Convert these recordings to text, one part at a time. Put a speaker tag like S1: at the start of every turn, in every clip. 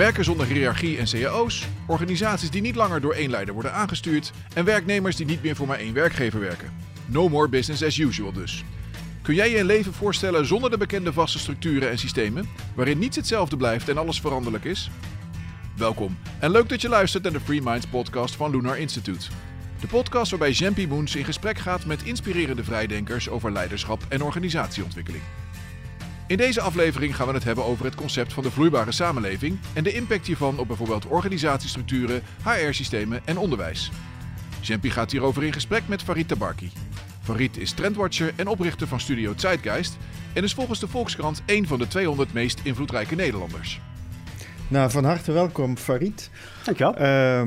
S1: Werken zonder hiërarchie en cao's, organisaties die niet langer door één leider worden aangestuurd en werknemers die niet meer voor maar één werkgever werken. No more business as usual dus. Kun jij je een leven voorstellen zonder de bekende vaste structuren en systemen, waarin niets hetzelfde blijft en alles veranderlijk is? Welkom en leuk dat je luistert naar de Free Minds podcast van Lunar Institute. De podcast waarbij Jean Moens in gesprek gaat met inspirerende vrijdenkers over leiderschap en organisatieontwikkeling. In deze aflevering gaan we het hebben over het concept van de vloeibare samenleving en de impact hiervan op bijvoorbeeld organisatiestructuren, HR-systemen en onderwijs. Jempie gaat hierover in gesprek met Farid Tabarki. Farid is trendwatcher en oprichter van Studio Zeitgeist en is volgens de Volkskrant een van de 200 meest invloedrijke Nederlanders.
S2: Nou, van harte welkom Farid.
S3: Dankjewel.
S2: Uh,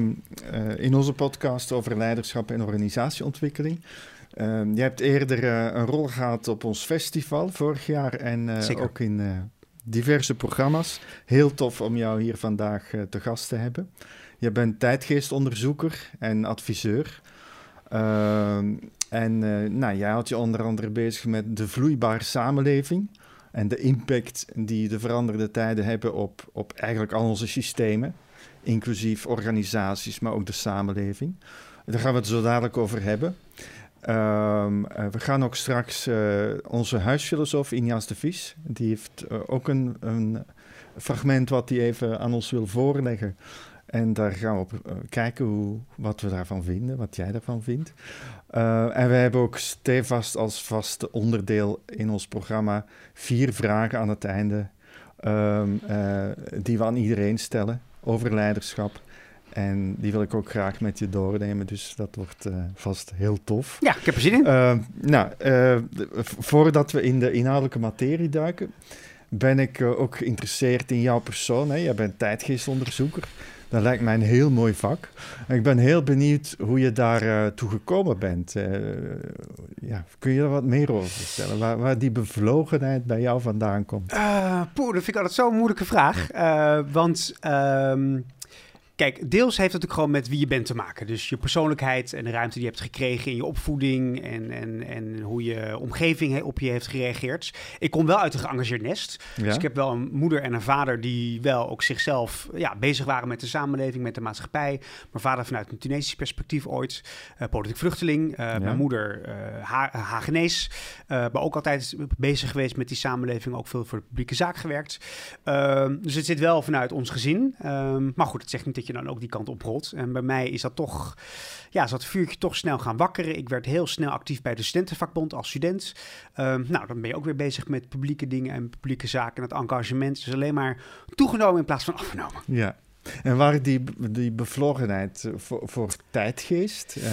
S2: in onze podcast over leiderschap en organisatieontwikkeling. Uh, je hebt eerder uh, een rol gehad op ons festival vorig jaar en uh, ook in diverse programma's. Heel tof om jou hier vandaag te gast te hebben. Je bent tijdgeestonderzoeker en adviseur. Ehm, en nou, jij had je onder andere bezig met de vloeibare samenleving en de impact die de veranderde tijden hebben op, op eigenlijk al onze systemen, inclusief organisaties, maar ook de samenleving. Daar gaan we het zo dadelijk over hebben. Um, uh, we gaan ook straks uh, onze huisfilosoof Injas de Vries, die heeft uh, ook een, een, fragment wat hij even aan ons wil voorleggen. En daar gaan we op kijken hoe, wat we daarvan vinden, wat jij daarvan vindt. en we hebben ook stevast als vast onderdeel in ons programma vier vragen aan het einde, um, die we aan iedereen stellen over leiderschap. En die wil ik ook graag met je doornemen. Dus dat wordt uh, vast heel tof.
S3: Ja, ik heb er zin in.
S2: Uh, nou, uh, voordat we in de inhoudelijke materie duiken, ben ik ook geïnteresseerd in jouw persoon. Hè? Jij bent tijdgeestonderzoeker. Dat lijkt mij een heel mooi vak. En ik ben heel benieuwd hoe je daar toe gekomen bent. ja, kun je er wat meer over vertellen? Waar, waar die bevlogenheid bij jou vandaan komt?
S3: poeh, dat vind ik altijd zo'n moeilijke vraag. want... Ehm, Kijk, deels heeft het natuurlijk gewoon met wie je bent te maken. Dus je persoonlijkheid en de ruimte die je hebt gekregen in je opvoeding en, en, en hoe je omgeving op je heeft gereageerd. Ik kom wel uit een geëngageerd nest. Ja. Dus ik heb wel een moeder en een vader die wel ook zichzelf ja, bezig waren met de samenleving, met de maatschappij. Mijn vader vanuit een Tunesisch perspectief ooit, uh, politiek vluchteling. Uh, ja. Mijn moeder uh, ha Hagenees, maar ook altijd bezig geweest met die samenleving. Ook veel voor de publieke zaak gewerkt. Ehm, dus het zit wel vanuit ons gezin. Ehm, maar goed, het zegt niet dat je dan ook die kant op rolt. En bij mij is dat toch, ja, is dat vuurtje toch snel gaan wakkeren. Ik werd heel snel actief bij de studentenvakbond als student. Um, nou, dan ben je ook weer bezig met publieke dingen en publieke zaken. En het engagement is alleen maar toegenomen in plaats van afgenomen.
S2: Ja. En waar die, die bevlogenheid voor, voor tijdgeest? Uh...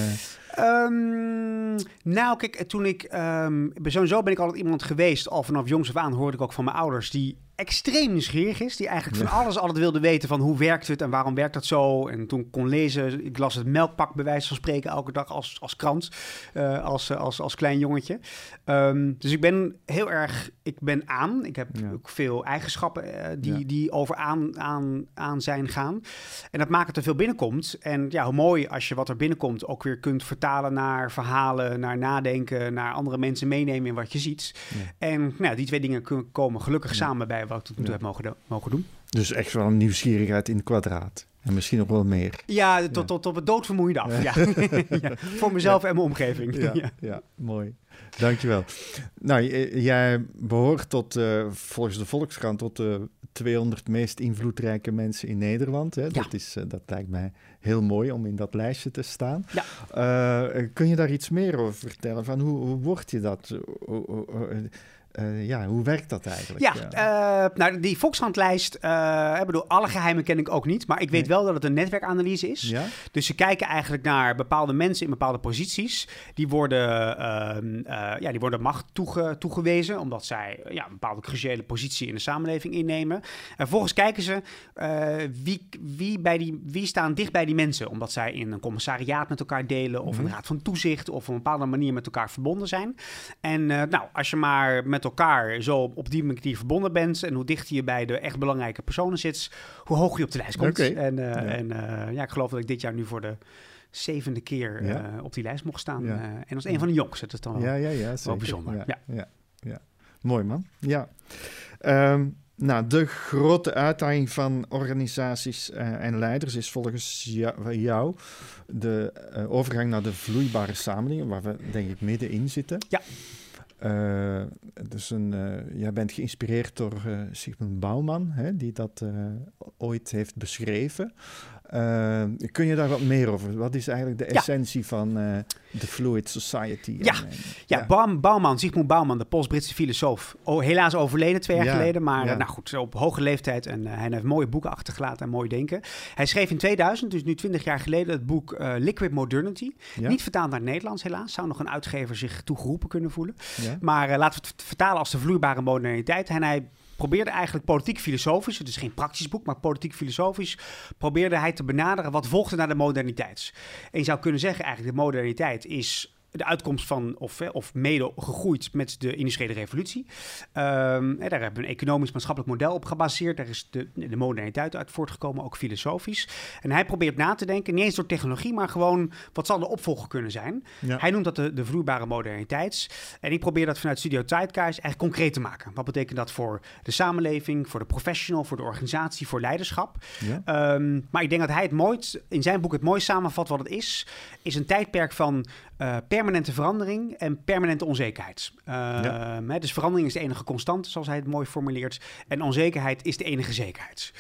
S3: Um, nou, kijk, toen ik... Um, sowieso ben ik altijd iemand geweest, al vanaf jongs af aan hoorde ik ook van mijn ouders... die extreem nieuwsgierig is. Die eigenlijk van alles altijd wilde weten van hoe werkt het en waarom werkt dat zo. En toen kon lezen, ik las het melkpak bij wijze van spreken elke dag als, als krant, uh, als, als, als klein jongetje. Um, dus ik ben heel erg, ik ben aan. Ik heb ja. ook veel eigenschappen uh, die, ja. die over aan, aan, aan zijn gaan. En dat maakt dat er veel binnenkomt. En ja, hoe mooi als je wat er binnenkomt ook weer kunt vertalen naar verhalen, naar nadenken, naar andere mensen meenemen in wat je ziet. Ja. En nou, die twee dingen komen gelukkig samen bij ik tot nu toe mogen, mogen doen.
S2: Dus echt wel een nieuwsgierigheid in het kwadraat. En misschien nog wel meer.
S3: Ja, tot, ja. tot op het doodvermoeiende af. Ja. ja. Voor mezelf en mijn omgeving.
S2: Ja, ja. mooi. Dankjewel. Nou, jij behoort tot, uh, volgens de Volkskrant, tot de 200 meest invloedrijke mensen in Nederland. Hè? Dat, is, uh, dat lijkt mij heel mooi om in dat lijstje te staan. Ja. Uh, kun je daar iets meer over vertellen? Van hoe, hoe word je dat? Uh, ja, hoe werkt dat eigenlijk?
S3: Ja, uh, nou, die Volkshandlijst, uh, ik bedoel, alle geheimen ken ik ook niet, maar ik weet nee. wel dat het een netwerkanalyse is. Ja? Dus ze kijken eigenlijk naar bepaalde mensen in bepaalde posities. Die worden, ja, die worden macht toege, toegewezen, omdat zij ja, een bepaalde cruciale positie in de samenleving innemen. En vervolgens kijken ze wie, wie, bij die, wie staan dicht bij die mensen, omdat zij in een commissariaat met elkaar delen, of mm -hmm. een raad van toezicht, of op een bepaalde manier met elkaar verbonden zijn. En nou, als je maar met elkaar zo op die manier verbonden bent en hoe dichter je bij de echt belangrijke personen zit, hoe hoger je op de lijst komt. Okay. En, uh, ja. en uh, ja, ik geloof dat ik dit jaar nu voor de zevende keer ja. uh, op die lijst mocht staan. Ja. en als een van de jongens. Dat is dan wel,
S2: ja, ja, ja,
S3: wel bijzonder.
S2: Ja, ja. Mooi man. Ja. Um, nou, de grote uitdaging van organisaties uh, en leiders is volgens jou de uh, overgang naar de vloeibare samenleving, waar we denk ik middenin zitten.
S3: Ja.
S2: Uh, dus een, jij bent geïnspireerd door Sigmund Bouwman, hè, die dat ooit heeft beschreven. Uh, kun je daar wat meer over? Wat is eigenlijk de essentie van uh, de Fluid Society?
S3: Ja, en, ja. Sigmund Bouwman, de Pools-Britse filosoof. Oh, helaas overleden twee jaar geleden, maar nou goed, op hoge leeftijd. En hij heeft mooie boeken achtergelaten en mooi denken. Hij schreef in 2000, dus nu 20 jaar geleden, het boek Liquid Modernity. Niet vertaald naar het Nederlands, helaas. Zou nog een uitgever zich toegeroepen kunnen voelen. Maar laten we het vertalen als de vloeibare moderniteit. En hij probeerde eigenlijk politiek-filosofisch, het is geen praktisch boek, maar politiek-filosofisch, probeerde hij te benaderen wat volgde naar de moderniteit. En je zou kunnen zeggen, eigenlijk de moderniteit is de uitkomst van, of, of mede gegroeid met de industriële revolutie. Um, daar hebben we een economisch-maatschappelijk model op gebaseerd. Daar is de, de moderniteit uit voortgekomen, ook filosofisch. En hij probeert na te denken, niet eens door technologie, maar gewoon wat zal de opvolger kunnen zijn. Hij noemt dat de, de vloeibare moderniteit. En ik probeer dat vanuit Studio Tijdkaars eigenlijk concreet te maken. Wat betekent dat voor de samenleving, voor de professional, voor de organisatie, voor leiderschap? Um, maar ik denk dat hij het mooi, in zijn boek het mooi samenvat wat het is. Is een tijdperk van uh, permanente verandering en permanente onzekerheid. Uh, dus verandering is de enige constante, zoals hij het mooi formuleert. En onzekerheid is de enige zekerheid.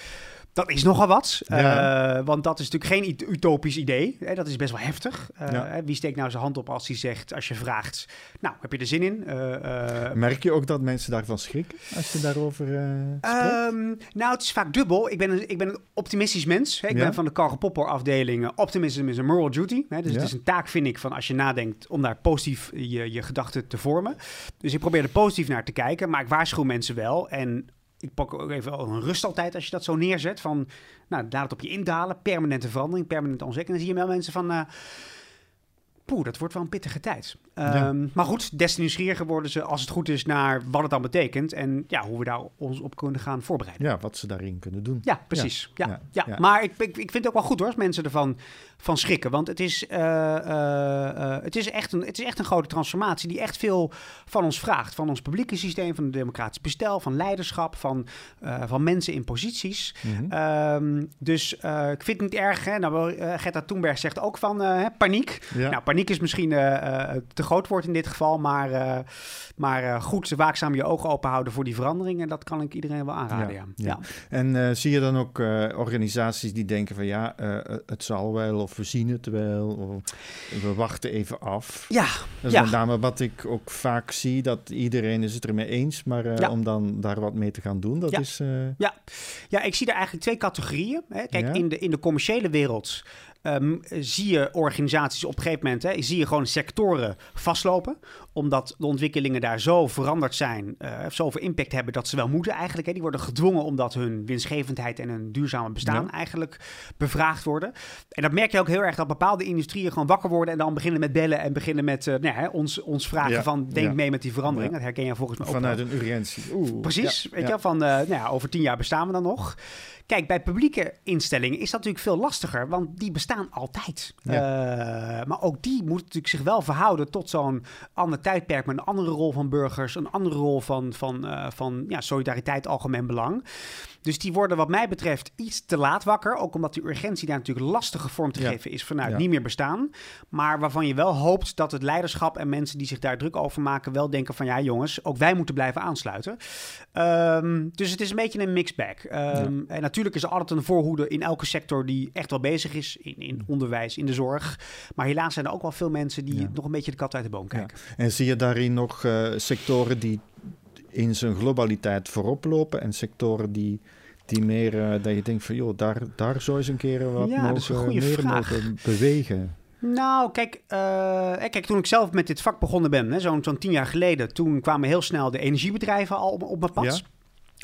S3: Dat is nogal wat, uh, want dat is natuurlijk geen utopisch idee. Hè? Dat is best wel heftig. Uh, Wie steekt nou zijn hand op als hij zegt, als je vraagt, nou, heb je er zin in? Uh,
S2: Merk je ook dat mensen daarvan schrikken als je daarover um,
S3: nou, het is vaak dubbel. Ik ben een, ik ben een optimistisch mens. Hè? Ik ben van de Karl Popper afdeling. Optimism is een moral duty. Hè? Dus het is een taak, vind ik, van als je nadenkt om daar positief je, je gedachten te vormen. Dus ik probeer er positief naar te kijken, maar ik waarschuw mensen wel. En ik pak ook even een rust altijd als je dat zo neerzet. Van, nou, laat het op je indalen. Permanente verandering, permanente onzekerheid. Dan zie je wel mensen van... Uh, dat wordt wel een pittige tijd. Ehm, maar goed, des te nieuwsgieriger worden ze, als het goed is, naar wat het dan betekent. En ja, hoe we daar ons op kunnen gaan voorbereiden.
S2: Ja, wat ze daarin kunnen doen.
S3: Ja, precies. Ja, ja, ja. Maar ik, ik, ik, vind het ook wel goed hoor, als mensen ervan van schrikken. Want het is, uh, uh, het, is echt een, het is echt een grote transformatie die echt veel van ons vraagt. Van ons publieke systeem, van het democratisch bestel, van leiderschap, van, van mensen in posities. Mm -hmm. dus ik vind het niet erg. Hè? Nou, Greta Thunberg zegt ook van paniek. Nou, paniek is misschien te groot woord in dit geval, maar, maar goed waakzaam je ogen open houden voor die veranderingen. Dat kan ik iedereen wel aanraden. Ja, ja.
S2: En zie je dan ook organisaties die denken van ja, het zal wel of we zien het wel, of we wachten even af.
S3: Ja,
S2: dat is
S3: ja.
S2: met name wat ik ook vaak zie, dat iedereen is het ermee eens, maar uh, om dan daar wat mee te gaan doen, dat
S3: ja.
S2: is... Uh...
S3: Ja. ja, ik zie daar eigenlijk twee categorieën. Hè. Kijk, in, de, in de commerciële wereld Um, zie je organisaties op een gegeven moment, hè, zie je gewoon sectoren vastlopen. Omdat de ontwikkelingen daar zo veranderd zijn, uh, zoveel impact hebben dat ze wel moeten eigenlijk. Hè. Die worden gedwongen omdat hun winstgevendheid en hun duurzame bestaan ja. eigenlijk bevraagd worden. En dat merk je ook heel erg dat bepaalde industrieën gewoon wakker worden en dan beginnen met bellen en beginnen met uh, nou, hè, ons, ons vragen ja. van denk mee met die verandering. Dat herken je volgens mij ook
S2: Vanuit een urgentie.
S3: Oeh, Precies, weet je van uh, nou ja, over tien jaar bestaan we dan nog. Kijk, bij publieke instellingen is dat natuurlijk veel lastiger, want die bestaan altijd. Ja. Uh, maar ook die moeten natuurlijk zich wel verhouden tot zo'n ander tijdperk met een andere rol van burgers, een andere rol van, van, uh, van ja, solidariteit, algemeen belang. Dus die worden wat mij betreft iets te laat wakker. Ook omdat die urgentie daar natuurlijk lastige vorm te ja. geven is vanuit ja. niet meer bestaan. Maar waarvan je wel hoopt dat het leiderschap en mensen die zich daar druk over maken... wel denken van ja jongens, ook wij moeten blijven aansluiten. Um, dus het is een beetje een mixed bag. Um, ja. En natuurlijk is er altijd een voorhoede in elke sector die echt wel bezig is. In, in onderwijs, in de zorg. Maar helaas zijn er ook wel veel mensen die nog een beetje de kat uit de boom kijken.
S2: En zie je daarin nog uh, sectoren die in zijn globaliteit voorop lopen en sectoren die, die meer, uh, dat je denkt van joh, daar, daar zou eens een keer wat
S3: ja,
S2: mogen, meer
S3: vraag.
S2: mogen bewegen.
S3: Nou, kijk, uh, kijk, toen ik zelf met dit vak begonnen ben, zo'n zo'n tien jaar geleden, toen kwamen heel snel de energiebedrijven al op, mijn pad. Ja?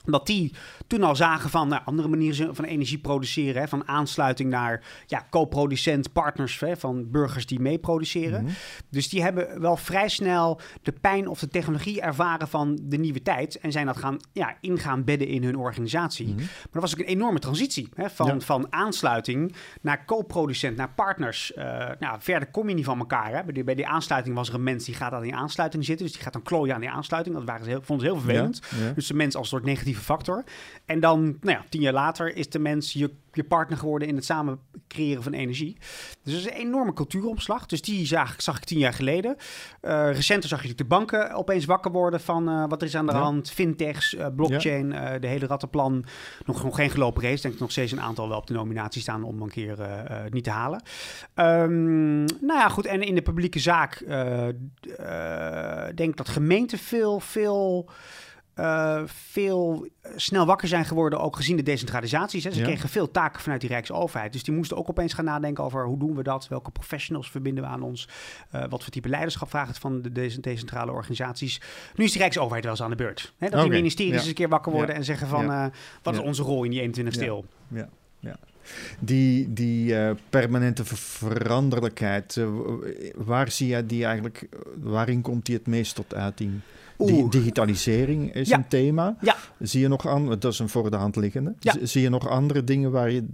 S3: Dat die toen al zagen van nou, andere manieren van energie produceren. Hè, van aansluiting naar ja, co-producent, partners hè, van burgers die mee produceren. Mm -hmm. Dus die hebben wel vrij snel de pijn of de technologie ervaren van de nieuwe tijd. En zijn dat gaan ja, ingaan bedden in hun organisatie. Mm -hmm. Maar dat was ook een enorme transitie. Hè, van, ja. van aansluiting naar co-producent, naar partners. Uh, nou, verder kom je niet van elkaar. Hè. Bij, die, bij die aansluiting was er een mens die gaat aan die aansluiting zitten. Dus die gaat dan klooien aan die aansluiting. Dat waren ze heel, vonden ze heel vervelend. Ja, ja. Dus de mens als een soort negatief negatieve factor. En dan, nou ja, tien jaar later is de mens je, je partner geworden in het samen creëren van energie. Dus dat is een enorme cultuuromslag. Dus die zag, zag ik tien jaar geleden. Uh, recenter zag je de banken opeens wakker worden van uh, wat er is aan de hand. Fintechs, uh, blockchain, de hele rattenplan. Nog, nog geen gelopen race. Denk ik nog steeds een aantal wel op de nominatie staan om een keer niet te halen. Um, nou ja, goed. En in de publieke zaak denk ik dat gemeenten veel, veel uh, veel snel wakker zijn geworden, ook gezien de decentralisaties. Hè. Ze kregen veel taken vanuit die Rijksoverheid. Dus die moesten ook opeens gaan nadenken over hoe doen we dat? Welke professionals verbinden we aan ons? Uh, wat voor type leiderschap vraagt het van de decentrale organisaties? Nu is die Rijksoverheid wel eens aan de beurt. Hè, dat die ministeries eens een keer wakker worden en zeggen van... Uh, wat is onze rol in die 21 e eeuw?
S2: Ja, ja. Die, die uh, permanente veranderlijkheid, uh, waar zie jij die eigenlijk, waarin komt die het meest tot uiting? Die digitalisering is een thema. Ja. Zie je nog aan, dat is een voor de hand liggende. Zie je nog andere dingen waar je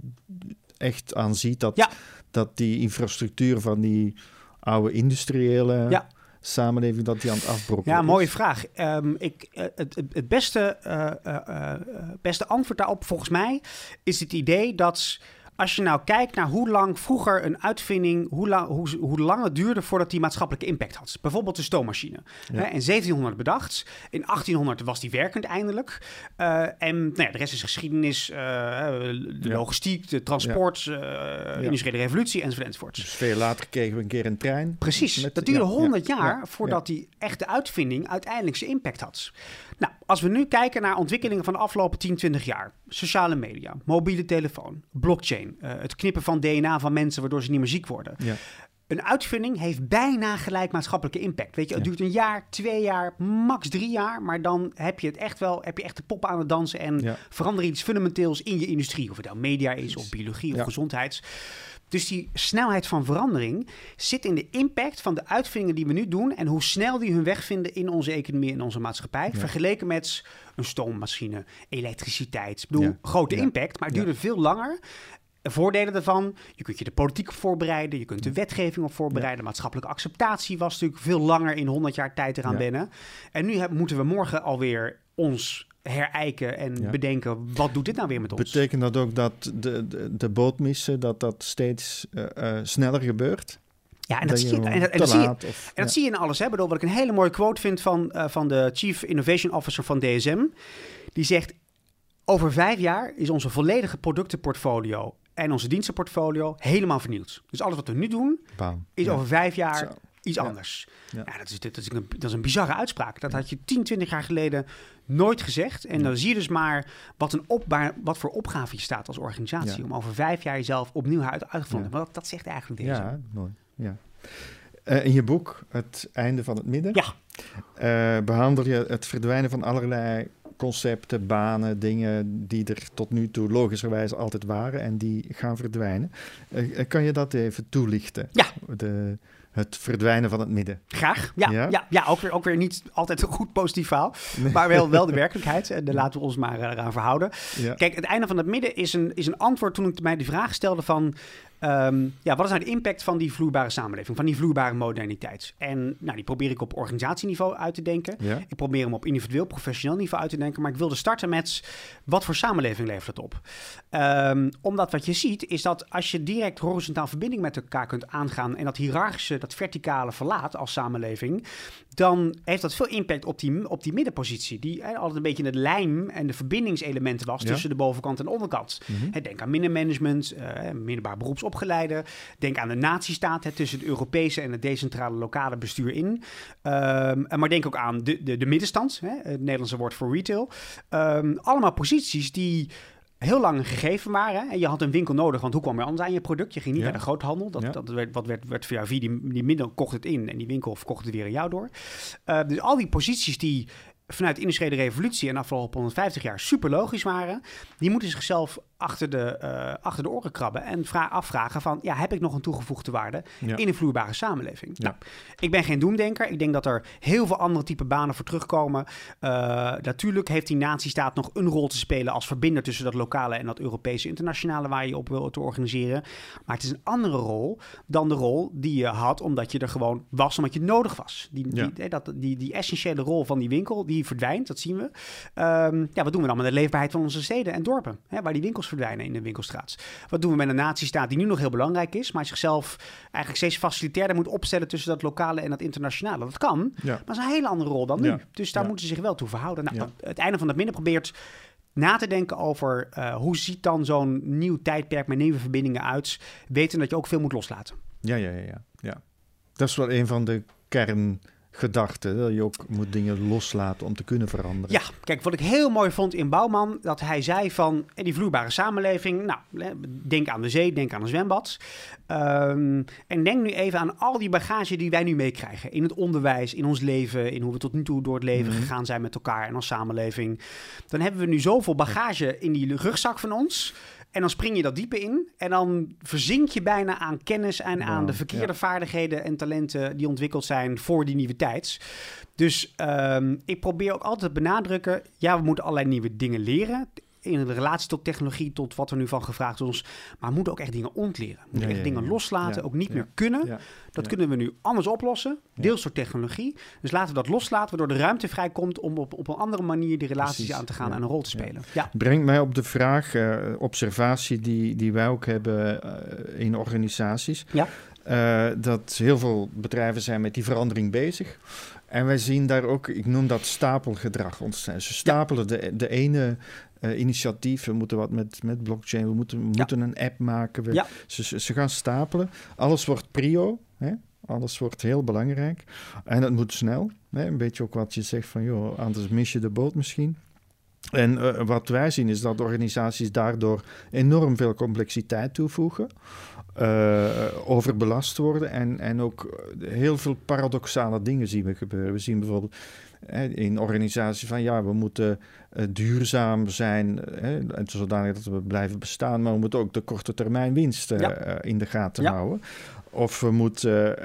S2: echt aan ziet dat, dat die infrastructuur van die oude industriële samenleving dat die aan het afbrokkelen
S3: Ja, mooie vraag. Um, ik, eh, het, het beste, uh, uh, beste antwoord daarop volgens mij is het idee dat als je nou kijkt naar hoe lang vroeger een uitvinding, hoe lang, hoe, hoe lang het duurde voordat die maatschappelijke impact had. Bijvoorbeeld de stoommachine. Hè, in 1700 bedacht. In 1800 was die werkend eindelijk. Uh, en nou ja, de rest is geschiedenis, uh, de logistiek, de transport, uh, industriële revolutie enzovoort. enzovoort.
S2: Dus veel later kregen we een keer een trein.
S3: Precies. Met, dat duurde 100 jaar voordat die echte uitvinding uiteindelijk zijn impact had. Nou, als we nu kijken naar ontwikkelingen van de afgelopen 10, 20 jaar. Sociale media, mobiele telefoon, blockchain, uh, het knippen van DNA van mensen waardoor ze niet meer ziek worden. Ja. Een uitvinding heeft bijna gelijk maatschappelijke impact. Weet je, het duurt een jaar, twee jaar, max drie jaar. Maar dan heb je het echt wel, heb je echt de poppen aan het dansen en ja. verander iets fundamenteels in je industrie. Of het nou media is, of biologie, of gezondheids. Dus die snelheid van verandering zit in de impact van de uitvindingen die we nu doen en hoe snel die hun weg vinden in onze economie en onze maatschappij. Vergeleken met een stoommachine, elektriciteit. Ik bedoel, grote impact, maar het duurde veel langer. Voordelen daarvan, je kunt je de politiek op voorbereiden, je kunt de wetgeving op voorbereiden. Maatschappelijke acceptatie was natuurlijk veel langer in 100 jaar tijd eraan wennen. En nu moeten we morgen alweer ons herijken en bedenken, wat doet dit nou weer met ons?
S2: Betekent dat ook dat de, de, de bootmissen, dat dat steeds uh, uh, sneller gebeurt?
S3: Ja, en dat, zie je, en, en, dat, zie je, en dat zie je in alles. Hè? Bedoel, wat ik een hele mooie quote vind van, uh, van de Chief Innovation Officer van DSM. Die zegt, over vijf jaar is onze volledige productenportfolio en onze dienstenportfolio helemaal vernieuwd. Dus alles wat we nu doen, Bam. is over vijf jaar... Zo iets anders. Ja. dat, is, dat, is een, dat is een bizarre uitspraak. Dat had je 10, 20 jaar geleden nooit gezegd. En dan zie je dus maar wat, een opbaar, wat voor opgave je staat als organisatie... om over vijf jaar jezelf opnieuw uit, uit te vinden. Maar dat, dat, zegt eigenlijk deze.
S2: Ja, mooi. Ja. Uh, in je boek, Het Einde van het Midden,
S3: ja.
S2: Uh, behandel je het verdwijnen van allerlei concepten, banen, dingen die er tot nu toe logischerwijs altijd waren en die gaan verdwijnen. Uh, kan je dat even toelichten?
S3: Ja.
S2: De, het verdwijnen van het midden.
S3: Graag. Ja, ja? ja, ook, weer, ook weer niet altijd een goed positief verhaal. Maar wel, wel de werkelijkheid. En daar laten we ons maar eraan verhouden. Kijk, het einde van het midden is een, is een antwoord toen ik mij die vraag stelde van... Ehm, ja, wat is nou de impact van die vloeibare samenleving, van die vloeibare moderniteit? En nou, die probeer ik op organisatieniveau uit te denken. Ik probeer hem op individueel, professioneel niveau uit te denken. Maar ik wilde starten met wat voor samenleving levert het op? Um, omdat wat je ziet is dat als je direct horizontaal verbinding met elkaar kunt aangaan en dat hiërarchische, dat verticale verlaat als samenleving, dan heeft dat veel impact op die, op die middenpositie. Die altijd een beetje het lijm en de verbindingselementen was tussen de bovenkant en de onderkant. Mm denk aan middenmanagement, uh, middelbaar Denk aan de natiestaat, hè, tussen het Europese en het decentrale lokale bestuur in. Um, maar denk ook aan de, de, de middenstand, hè, het Nederlandse woord voor retail. Um, allemaal posities die heel lang een gegeven waren. En je had een winkel nodig, want hoe kwam je anders aan je product? Je ging niet naar de groothandel. Dat, dat werd, wat werd, werd via die, die middel kocht het in en die winkel verkocht het weer aan jou door. Uh, dus al die posities die vanuit de industriële revolutie en afgelopen 150 jaar super logisch waren, die moeten zichzelf achter de, uh, achter de oren krabben en afvragen van, ja, heb ik nog een toegevoegde waarde in een vloeibare samenleving? Nou, ik ben geen doemdenker. Ik denk dat er heel veel andere type banen voor terugkomen. Uh, natuurlijk heeft die natiestaat nog een rol te spelen als verbinder tussen dat lokale en dat Europese internationale waar je op wil te organiseren. Maar het is een andere rol dan de rol die je had omdat je er gewoon was, omdat je nodig was. Die, die, dat, die, die essentiële rol van die winkel, die verdwijnt, dat zien we. Um, ja, wat doen we dan met de leefbaarheid van onze steden en dorpen, hè, waar die winkels verdwijnen in de winkelstraat? Wat doen we met een natiestaat die nu nog heel belangrijk is, maar zichzelf eigenlijk steeds facilitairder moet opstellen tussen dat lokale en dat internationale? Dat kan, maar dat is een hele andere rol dan nu. Dus daar moeten ze zich wel toe verhouden. Nou, Het einde van het midden probeert na te denken over uh, hoe ziet dan zo'n nieuw tijdperk met nieuwe verbindingen uit, weten dat je ook veel moet loslaten.
S2: Ja, ja, ja, ja. Dat is wel een van de kern gedachte. Dat je ook moet dingen loslaten om te kunnen veranderen.
S3: Ja, kijk, wat ik heel mooi vond in Bouwman, dat hij zei van die vloeibare samenleving. Nou, denk aan de zee, denk aan een zwembad. Um, en denk nu even aan al die bagage die wij nu meekrijgen. In het onderwijs, in ons leven, in hoe we tot nu toe door het leven mhm. gegaan zijn met elkaar en als samenleving. Dan hebben we nu zoveel bagage in die rugzak van ons. En dan spring je dat diepe in. En dan verzink je bijna aan kennis en aan de verkeerde vaardigheden en talenten die ontwikkeld zijn voor die nieuwe tijd. Dus um, ik probeer ook altijd te benadrukken: ja, we moeten allerlei nieuwe dingen leren in relatie tot technologie, tot wat er nu van gevraagd is. Maar we moeten ook echt dingen ontleren. We moeten echt dingen loslaten, ook niet meer kunnen. Dat kunnen we nu anders oplossen, deels door technologie. Dus laten we dat loslaten, waardoor de ruimte vrijkomt om op, op een andere manier die relaties aan te gaan en een rol te spelen. Ja.
S2: Brengt mij op de vraag, uh, observatie die, die wij ook hebben uh, in organisaties. Ja. Uh, dat heel veel bedrijven zijn met die verandering bezig. En wij zien daar ook, ik noem dat stapelgedrag ontstaan. Ze stapelen de, de ene uh, initiatief. We moeten wat met, met blockchain. We moeten, we moeten een app maken. We, ze, ze gaan stapelen. Alles wordt prio. Hè? Alles wordt heel belangrijk. En het moet snel. Hè? Een beetje ook wat je zegt van, joh, anders mis je de boot misschien. En uh, wat wij zien is dat organisaties daardoor enorm veel complexiteit toevoegen. Uh, overbelast worden en, en ook heel veel paradoxale dingen zien we gebeuren. We zien bijvoorbeeld in organisaties van ja, we moeten uh, duurzaam zijn, zodanig dat we blijven bestaan, maar we moeten ook de korte termijn winst uh, in de gaten houden. Of we moeten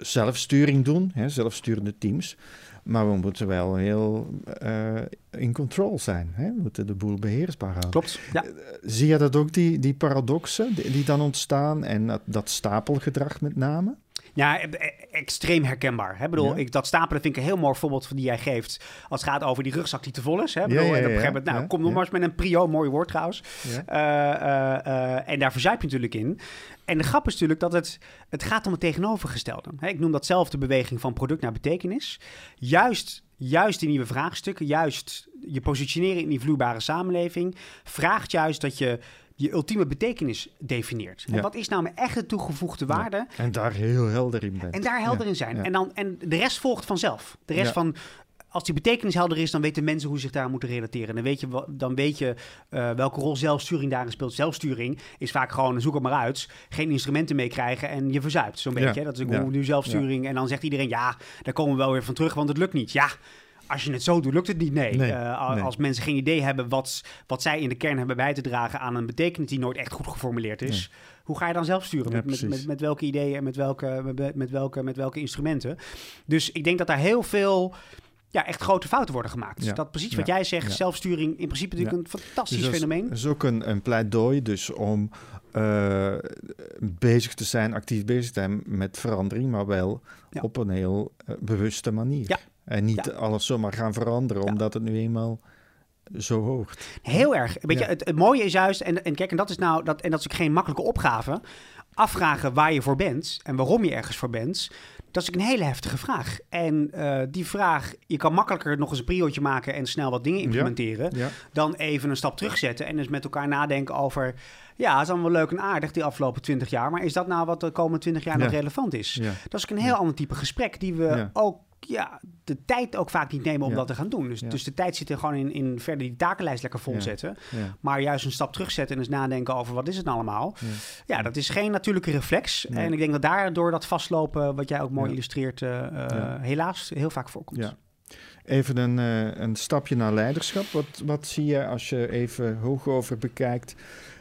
S2: zelfsturing doen, hè, zelfsturende teams. Maar we moeten wel heel uh, in control zijn. Hè? We moeten de boel beheersbaar houden.
S3: Klopt. Ja.
S2: Zie je dat ook, die, die paradoxen die, die dan ontstaan en dat, dat stapelgedrag met name?
S3: Ja, e, e, extreem herkenbaar. Hè? Bedoel, ik, dat stapelen vind ik een heel mooi voorbeeld van die jij geeft. Als het gaat over die rugzak die te vol is. Hè? Bedoel, ja, ja, en op een gegeven moment, nou, kom nog maar eens met een prio, mooi woord trouwens. Uh, uh, uh, en daar verzuip je natuurlijk in. En de grap is natuurlijk dat het, het gaat om het tegenovergestelde. Hè? Ik noem dat zelf de beweging van product naar betekenis. Juist juist die nieuwe vraagstukken, juist je positioneren in die vloeibare samenleving, vraagt juist dat je je ultieme betekenis definieert. En wat is nou mijn echte toegevoegde waarde?
S2: En daar heel helder in bent.
S3: En daar helder in zijn. En, dan, en de rest volgt vanzelf. De rest van als die betekenis helder is, dan weten mensen hoe ze zich daar moeten relateren. Dan weet je, dan weet je uh, welke rol zelfsturing daarin speelt. Zelfsturing is vaak gewoon, zoek het maar uit, geen instrumenten meekrijgen en je verzuipt. Zo'n beetje. Dat is ook nu zelfsturing. En dan zegt iedereen, ja, daar komen we wel weer van terug, want het lukt niet. Ja, als je het zo doet, lukt het niet. Nee. Uh, Als mensen geen idee hebben wat, wat zij in de kern hebben bij te dragen aan een betekenis die nooit echt goed geformuleerd is. Hoe ga je dan zelf sturen? met, met, met, met, welke ideeën en met welke, met, welke, met welke instrumenten? Dus ik denk dat daar heel veel ja, echt grote fouten worden gemaakt. Dus dat precies wat jij zegt, zelfsturing in principe natuurlijk een fantastisch dus fenomeen.
S2: Dat is ook een, een pleidooi dus om uh, bezig te zijn, actief bezig te zijn met verandering, maar wel op een heel uh, bewuste manier. Ja. En niet alles zomaar gaan veranderen, omdat het nu eenmaal zo hoog.
S3: Heel erg. Weet je, het, het, mooie is juist, en, en kijk, en dat is nou, dat, en dat is ook geen makkelijke opgave. Afvragen waar je voor bent en waarom je ergens voor bent. Dat is een hele heftige vraag. En uh, die vraag, je kan makkelijker nog eens een priootje maken en snel wat dingen implementeren. Dan even een stap terugzetten en eens met elkaar nadenken over. Ja, het is allemaal leuk en aardig die afgelopen twintig jaar. Maar is dat nou wat de komende twintig jaar nog relevant is? Dat is een heel ander type gesprek die we ook ja, de tijd ook vaak niet nemen om dat te gaan doen. Dus, dus de tijd zit er gewoon in, in verder die takenlijst lekker vol zetten. Maar juist een stap terugzetten en eens nadenken over wat is het nou allemaal. Ja, dat is geen natuurlijke reflex. En ik denk dat daardoor dat vastlopen, wat jij ook mooi illustreert, uh, helaas heel vaak voorkomt.
S2: Even een, een stapje naar leiderschap. Wat, wat zie je als je even hoog over bekijkt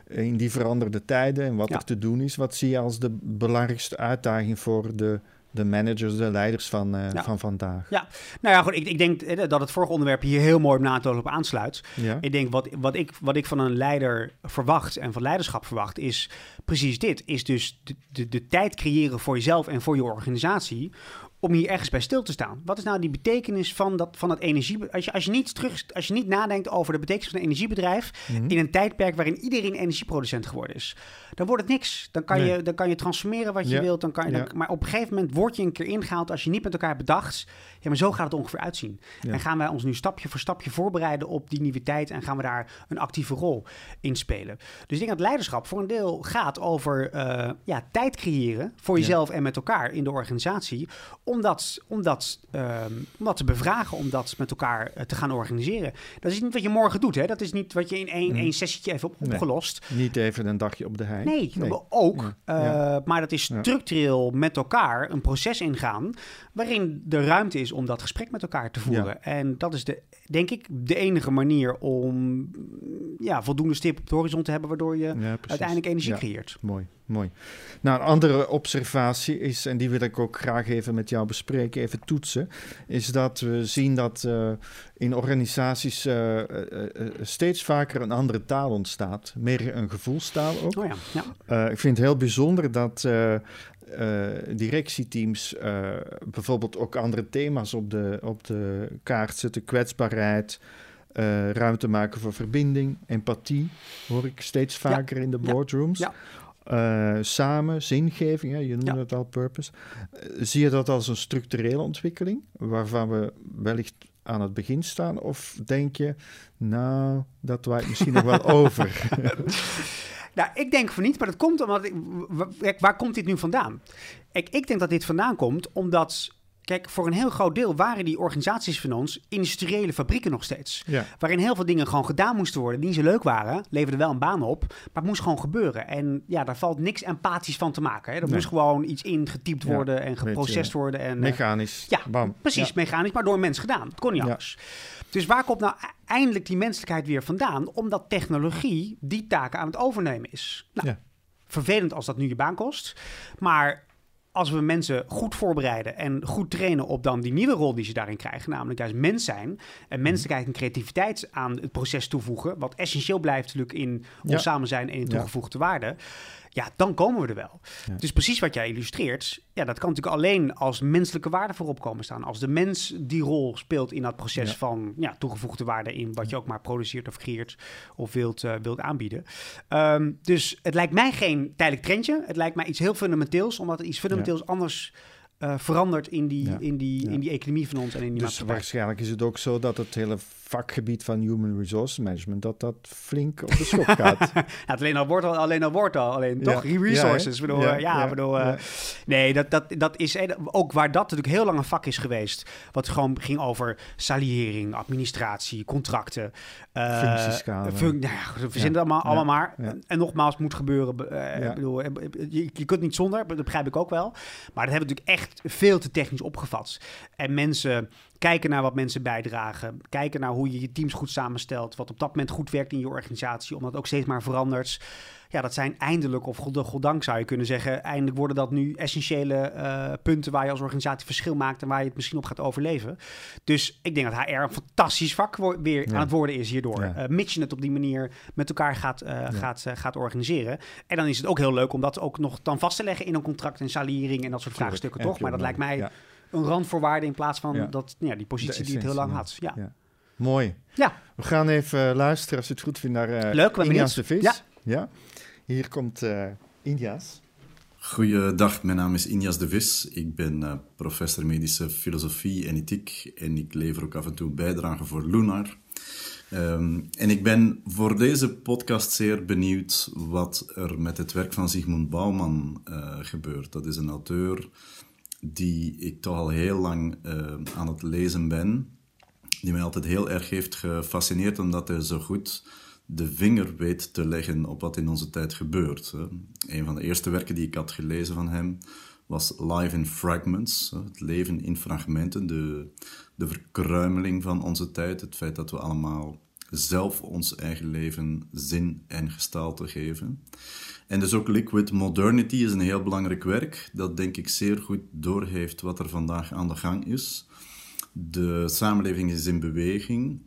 S2: in die veranderde tijden en wat er te doen is? Wat zie je als de belangrijkste uitdaging voor de de managers, de leiders van, uh, van vandaag.
S3: Ja, nou ja, goed, ik, ik denk eh, dat het vorige onderwerp hier heel mooi op NATO op aansluit. Ja. Ik denk wat, wat, ik, wat ik van een leider verwacht en van leiderschap verwacht, is precies dit. Is dus de, de, de tijd creëren voor jezelf en voor je organisatie om hier ergens bij stil te staan. Wat is nou die betekenis van dat, van dat energie... Als je, als, je niet terug, als je niet nadenkt over de betekenis van een energiebedrijf... Mhm. in een tijdperk waarin iedereen energieproducent geworden is... dan wordt het niks. Dan kan, je, dan kan je transformeren wat je wilt. Dan kan je, maar op een gegeven moment word je een keer ingehaald... als je niet met elkaar bedacht... ja, maar zo gaat het ongeveer uitzien. En gaan wij ons nu stapje voor stapje voorbereiden op die nieuwe tijd... en gaan we daar een actieve rol in spelen. Dus ik denk dat leiderschap voor een deel gaat over uh, ja, tijd creëren... voor jezelf en met elkaar in de organisatie om dat, om, dat, ehm, om dat te bevragen, om dat met elkaar eh, te gaan organiseren. Dat is niet wat je morgen doet, hè? Dat is niet wat je in één, mm. één sessietje even op, opgelost.
S2: Niet even een dagje op de hei.
S3: Nee, ook. Uh, Maar dat is structureel met elkaar een proces ingaan... waarin de ruimte is om dat gesprek met elkaar te voeren. En dat is de, denk ik de enige manier om ja, voldoende stip op de horizon te hebben... waardoor je uiteindelijk energie creëert.
S2: Mooi mooi. Nou, een andere observatie is, en die wil ik ook graag even met jou bespreken, even toetsen, is dat we zien dat uh, in organisaties uh, uh, steeds vaker een andere taal ontstaat. Meer een gevoelstaal ook. Oh ja, ja. ik vind het heel bijzonder dat directieteams bijvoorbeeld ook andere thema's op de, op de kaart zetten. Kwetsbaarheid, ruimte maken voor verbinding, empathie, hoor ik steeds vaker in de boardrooms. Ja. Uh, samen, zingeving, hè, je noemde het al purpose. Uh, zie je dat als een structurele ontwikkeling, waarvan we wellicht aan het begin staan? Of denk je, nou, dat waait misschien nog wel over?
S3: nou, ik denk van niet, maar dat komt omdat... Ik, waar, waar komt dit nu vandaan? Ik, ik denk dat dit vandaan komt omdat Kijk, voor een heel groot deel waren die organisaties van ons industriële fabrieken nog steeds. Waarin heel veel dingen gewoon gedaan moesten worden die ze leuk waren. Leverde wel een baan op, maar het moest gewoon gebeuren. En ja, daar valt niks empathisch van te maken. Hè. Er moest gewoon iets ingetypt worden en geprocessed worden. En,
S2: eh, mechanisch.
S3: ja, Bam. precies, mechanisch, maar door een mens gedaan. Het kon niet anders. Dus waar komt nou e-, eindelijk die menselijkheid weer vandaan? Omdat technologie die taken aan het overnemen is. Nou, vervelend als dat nu je baan kost. Maar als we mensen goed voorbereiden en goed trainen op dan die nieuwe rol die ze daarin krijgen, namelijk juist mens zijn en mhm. menselijkheid en creativiteit aan het proces toevoegen, wat essentieel blijft natuurlijk in ons samen zijn en in toegevoegde waarde, ja, dan komen we er wel. Dus precies wat jij illustreert, ja, dat kan natuurlijk alleen als menselijke waarde voorop komen staan. Als de mens die rol speelt in dat proces van ja, toegevoegde waarde in wat je ook maar produceert of creëert of wilt, uh, wilt aanbieden. Um, dus het lijkt mij geen tijdelijk trendje. Het lijkt mij iets heel fundamenteels, omdat het iets fundamenteels anders uh, verandert in die, in, die, in die economie van ons en in die
S2: dus waarschijnlijk is het ook zo dat het hele vakgebied van human resource management, dat dat flink op de schop gaat.
S3: ja, alleen al wordt al, alleen al wordt al, alleen toch resources. Ja, bedoel, ja, bedoel, uh, nee, dat, dat, dat is ook waar dat natuurlijk heel lang een vak is geweest, wat gewoon ging over salariering, administratie, contracten.
S2: Uh.
S3: Fun nou verzinnen allemaal, allemaal maar. En nogmaals, moet gebeuren. Uh, bedoel, je, je kunt niet zonder, dat begrijp ik ook wel. Maar dat hebben we natuurlijk echt veel te technisch opgevat. En mensen kijken naar wat mensen bijdragen. Kijken naar hoe je je teams goed samenstelt. Wat op dat moment goed werkt in je organisatie. Omdat ook steeds maar verandert. Ja, dat zijn eindelijk, of goddank zou je kunnen zeggen... eindelijk worden dat nu essentiële uh, punten... waar je als organisatie verschil maakt... en waar je het misschien op gaat overleven. Dus ik denk dat HR een fantastisch vak weer aan het worden is hierdoor. Ja. Uh, mits je het op die manier met elkaar gaat, uh, gaat, gaat organiseren. En dan is het ook heel leuk om dat ook nog dan vast te leggen... in een contract en salariering en dat soort vraagstukken, toch? Maar dat lijkt mij een randvoorwaarde in plaats van dat, ja, die positie die het heel lang had. Ja. ja.
S2: Mooi.
S3: Ja.
S2: We gaan even luisteren, als je het goed vindt, naar uh,
S3: Leuk,
S2: India's de Vis. Ja. ja. Hier komt uh, India's.
S4: Goeiedag, mijn naam is Injas de Vis. Ik ben uh, professor medische filosofie en ethiek en ik lever ook af en toe bijdrage voor Lunar. Um, en ik ben voor deze podcast zeer benieuwd wat er met het werk van Sigmund Bouwman uh, gebeurt. Dat is een auteur die ik toch al heel lang uh, aan het lezen ben, die mij altijd heel erg heeft gefascineerd, omdat hij zo goed de vinger weet te leggen op wat in onze tijd gebeurt. Een van de eerste werken die ik had gelezen van hem was Life in Fragments, het leven in fragmenten, de, de verkruimeling van onze tijd, het feit dat we allemaal zelf ons eigen leven zin en gestalte geven. En dus ook Liquid Modernity is een heel belangrijk werk, dat denk ik zeer goed doorheeft wat er vandaag aan de gang is. De samenleving is in beweging.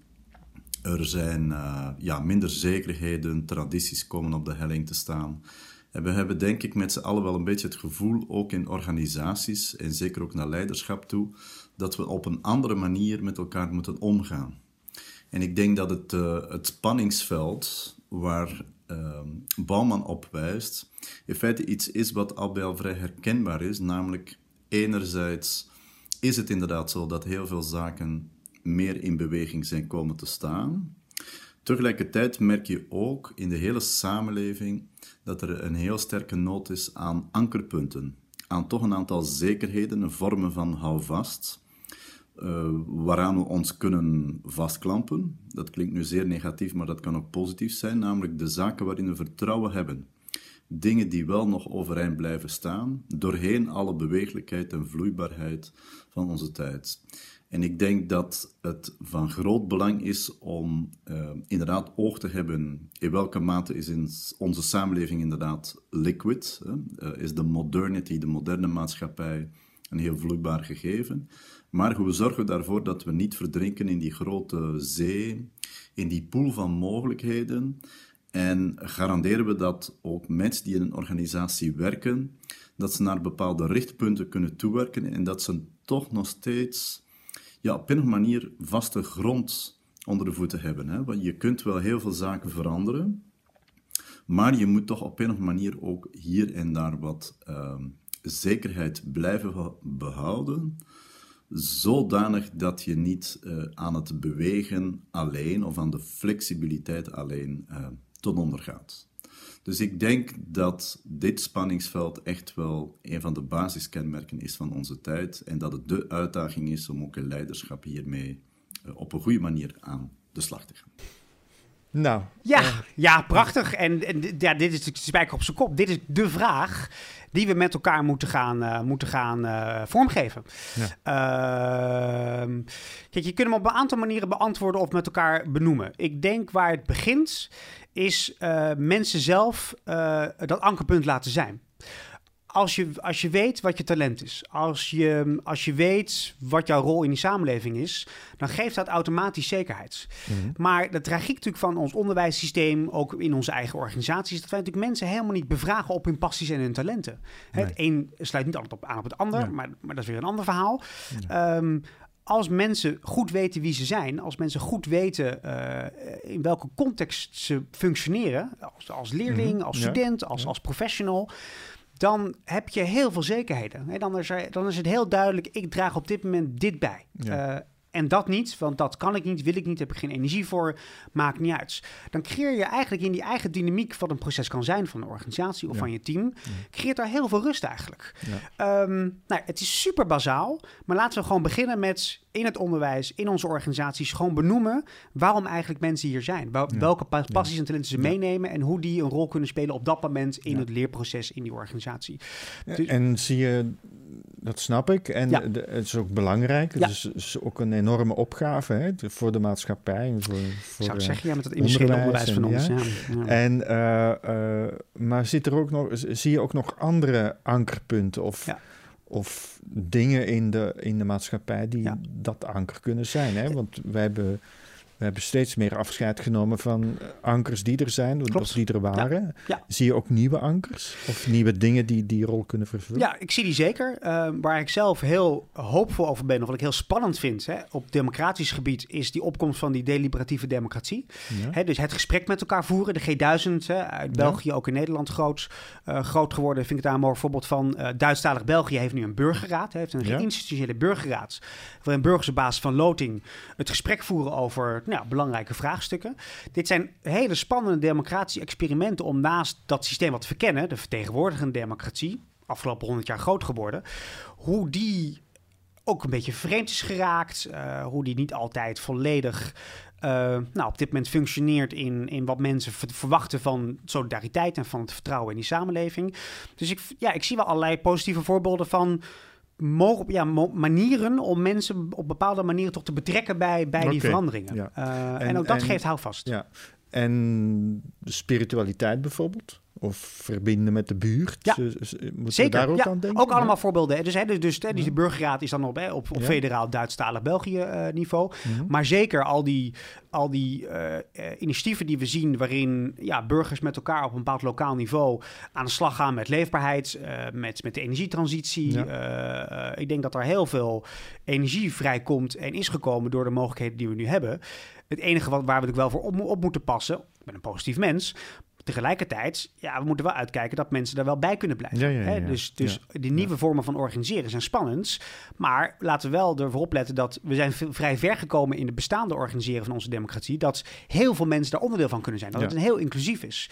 S4: Er zijn uh, ja, minder zekerheden, tradities komen op de helling te staan. En we hebben denk ik met z'n allen wel een beetje het gevoel, ook in organisaties en zeker ook naar leiderschap toe, dat we op een andere manier met elkaar moeten omgaan. En ik denk dat het, uh, het spanningsveld waar uh, Bouwman op wijst, in feite iets is wat al wel vrij herkenbaar is, namelijk enerzijds is het inderdaad zo dat heel veel zaken meer in beweging zijn komen te staan. Tegelijkertijd merk je ook in de hele samenleving dat er een heel sterke nood is aan ankerpunten, aan toch een aantal zekerheden, een vormen van houvast, uh, waaraan we ons kunnen vastklampen. Dat klinkt nu zeer negatief, maar dat kan ook positief zijn, namelijk de zaken waarin we vertrouwen hebben. Dingen die wel nog overeind blijven staan, doorheen alle beweeglijkheid en vloeibaarheid van onze tijd. En ik denk dat het van groot belang is om uh, inderdaad oog te hebben in welke mate is in onze samenleving inderdaad liquid. Hè? Uh, is de modernity, de moderne maatschappij, een heel vloeibaar gegeven. Maar hoe zorgen we daarvoor dat we niet verdrinken in die grote zee, in die pool van mogelijkheden? En garanderen we dat ook mensen die in een organisatie werken, dat ze naar bepaalde richtpunten kunnen toewerken en dat ze toch nog steeds ja, op een manier vaste grond onder de voeten hebben. Hè? Want je kunt wel heel veel zaken veranderen, maar je moet toch op een of andere manier ook hier en daar wat uh, zekerheid blijven behouden, zodanig dat je niet uh, aan het bewegen alleen of aan de flexibiliteit alleen uh, ten onder gaat. Dus ik denk dat dit spanningsveld echt wel een van de basiskenmerken is van onze tijd en dat het de uitdaging is om ook een leiderschap hiermee uh, op een goede manier aan de slag te gaan.
S3: Nou. Ja, uh, ja prachtig. En, en ja, dit is de spijker op zijn kop. Dit is de vraag die we met elkaar moeten gaan, uh, moeten gaan uh, vormgeven. Ja. Uh, kijk, je kunt hem op een aantal manieren beantwoorden of met elkaar benoemen. Ik denk waar het begint, is mensen zelf dat ankerpunt laten zijn als je, als je weet wat je talent is, als je, als je weet wat jouw rol in die samenleving is, dan geeft dat automatisch zekerheid. Mm-hmm. Maar de tragiek natuurlijk van ons onderwijssysteem, ook in onze eigen organisaties, is dat wij natuurlijk mensen helemaal niet bevragen op hun passies en hun talenten. Nee. Het een sluit niet altijd op aan op het ander, nee. maar, maar dat is weer een ander verhaal. Um, als mensen goed weten wie ze zijn, als mensen goed weten uh, in welke context ze functioneren, als, als leerling, mm-hmm. als student, ja. als, als professional, dan heb je heel veel zekerheden. Dan, is er, dan is het heel duidelijk, ik draag op dit moment dit bij. Ja. Uh, en dat niet, want dat kan ik niet, wil ik niet, heb ik geen energie voor, maakt niet uit. Dan creëer je eigenlijk in die eigen dynamiek wat een proces kan zijn van een organisatie of ja. van je team, creëert daar heel veel rust eigenlijk. Ja. Um, nou, het is super bazaal, maar laten we gewoon beginnen met in het onderwijs, in onze organisaties, gewoon benoemen waarom eigenlijk mensen hier zijn. Wel, ja. Welke passies en talenten ze meenemen en hoe die een rol kunnen spelen op dat moment in het leerproces in die organisatie.
S2: Dus, en zie je dat snap ik. En de, het is ook belangrijk. Ja. Het is, ook een enorme opgave hè, voor de maatschappij. En voor, voor
S3: Zou ik zeggen, ja, met het industriële onderwijs, van ons. Ja.
S2: En, uh, uh, maar zit er ook nog, zie je ook nog andere ankerpunten of, of dingen in de, in de maatschappij die dat anker kunnen zijn? Hè? Want wij hebben we hebben steeds meer afscheid genomen van ankers die er zijn, of die er waren. Ja, ja. Zie je ook nieuwe ankers of nieuwe dingen die die rol kunnen vervullen?
S3: Ja, ik zie die zeker. Uh, waar ik zelf heel hoopvol over ben, of wat ik heel spannend vind hè, op democratisch gebied, is die opkomst van die deliberatieve democratie. Ja. Hè, dus het gesprek met elkaar voeren. De G1000 hè, uit België, ook in Nederland groot, uh, groot geworden. Vind ik daar een mooi voorbeeld van. Uh, Duitsstalig België heeft nu een burgerraad, heeft een geïnstitutionele burgerraad, waarin burgers op basis van loting het gesprek voeren over nou, belangrijke vraagstukken. Dit zijn hele spannende democratische experimenten om naast dat systeem wat we verkennen, de vertegenwoordigende democratie, afgelopen honderd jaar groot geworden, hoe die ook een beetje vreemd is geraakt. hoe die niet altijd volledig nou, op dit moment functioneert in, in wat mensen verwachten van solidariteit en van het vertrouwen in die samenleving. Dus ik, ja, ik zie wel allerlei positieve voorbeelden van mogen, ja, manieren om mensen op bepaalde manieren toch te betrekken bij, bij die veranderingen. en, en, ook dat geeft houvast.
S2: Ja. En de spiritualiteit bijvoorbeeld? Of verbinden met de buurt.
S3: Ja, Zeker. daar ook ja, aan denken? Ook allemaal voorbeelden. Dus, hè, dus, dus die burgerraad is dan op, hè, op, op federaal Duitsstalig België uh, niveau. Maar zeker al die, al die uh, initiatieven die we zien... waarin ja, burgers met elkaar op een bepaald lokaal niveau... aan de slag gaan met leefbaarheid, met, met de energietransitie. ik denk dat er heel veel energie vrijkomt en is gekomen... door de mogelijkheden die we nu hebben. Het enige wat, waar we natuurlijk wel voor op, op moeten passen... ik ben een positief mens... Tegelijkertijd, ja, we moeten wel uitkijken dat mensen daar wel bij kunnen blijven. Ja, ja, Dus, dus die nieuwe vormen van organiseren zijn spannend. Maar laten we wel ervoor opletten dat we zijn vrij ver gekomen in het bestaande organiseren van onze democratie. Dat heel veel mensen daar onderdeel van kunnen zijn. Dat het een heel inclusief is.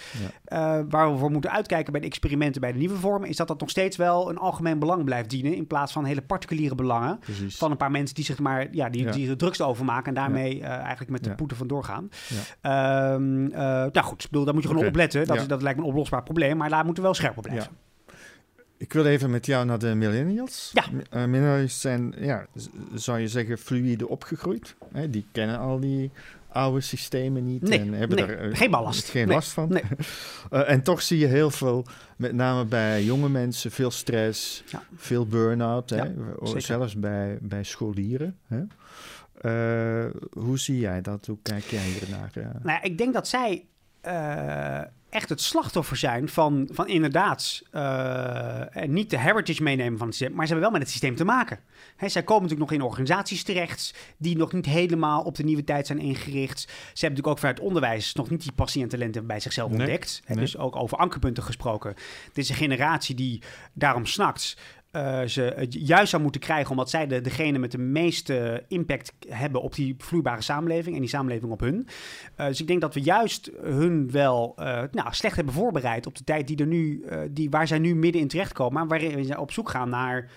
S3: Uh, waar we voor moeten uitkijken bij de experimenten bij de nieuwe vormen, is dat dat nog steeds wel een algemeen belang blijft dienen. In plaats van hele particuliere belangen. Van een paar mensen die zich maar ja, die, die er drugs over maken en daarmee uh, eigenlijk met de poeten vandoor gaan. Um, uh, nou goed, bedoel, daar moet je gewoon okay. opletten. Dat, dat lijkt me een oplosbaar probleem, maar daar moeten we wel scherp op blijven.
S2: Ik wil even met jou naar de millennials. Ja. Uh, millennials zijn, ja, zou je zeggen, fluide opgegroeid. Hè? Die kennen al die oude systemen niet
S3: nee,
S2: en hebben
S3: er uh, geen ballast.
S2: Geen last van. Nee. uh, en toch zie je heel veel, met name bij jonge mensen, veel stress, ja. veel burn-out. Ja, zelfs bij, bij scholieren. Hè? hoe zie jij dat? Hoe kijk jij hier naar?
S3: Nou, ik denk dat zij echt het slachtoffer zijn van, van inderdaad uh, en niet de heritage meenemen van het systeem, maar ze hebben wel met het systeem te maken. Hè, zij komen natuurlijk nog in organisaties terecht die nog niet helemaal op de nieuwe tijd zijn ingericht. Ze hebben natuurlijk ook vanuit onderwijs nog niet die passie en talenten bij zichzelf ontdekt. Hè, Dus ook over ankerpunten gesproken. Dit is een generatie die daarom snakt uh, ze juist zou moeten krijgen, omdat zij de, degene met de meeste impact hebben op die vloeibare samenleving en die samenleving op hun. Uh, dus ik denk dat we juist hun wel uh, nou, slecht hebben voorbereid op de tijd die er nu, die, waar zij nu midden in terechtkomen, maar waarin ze op zoek gaan naar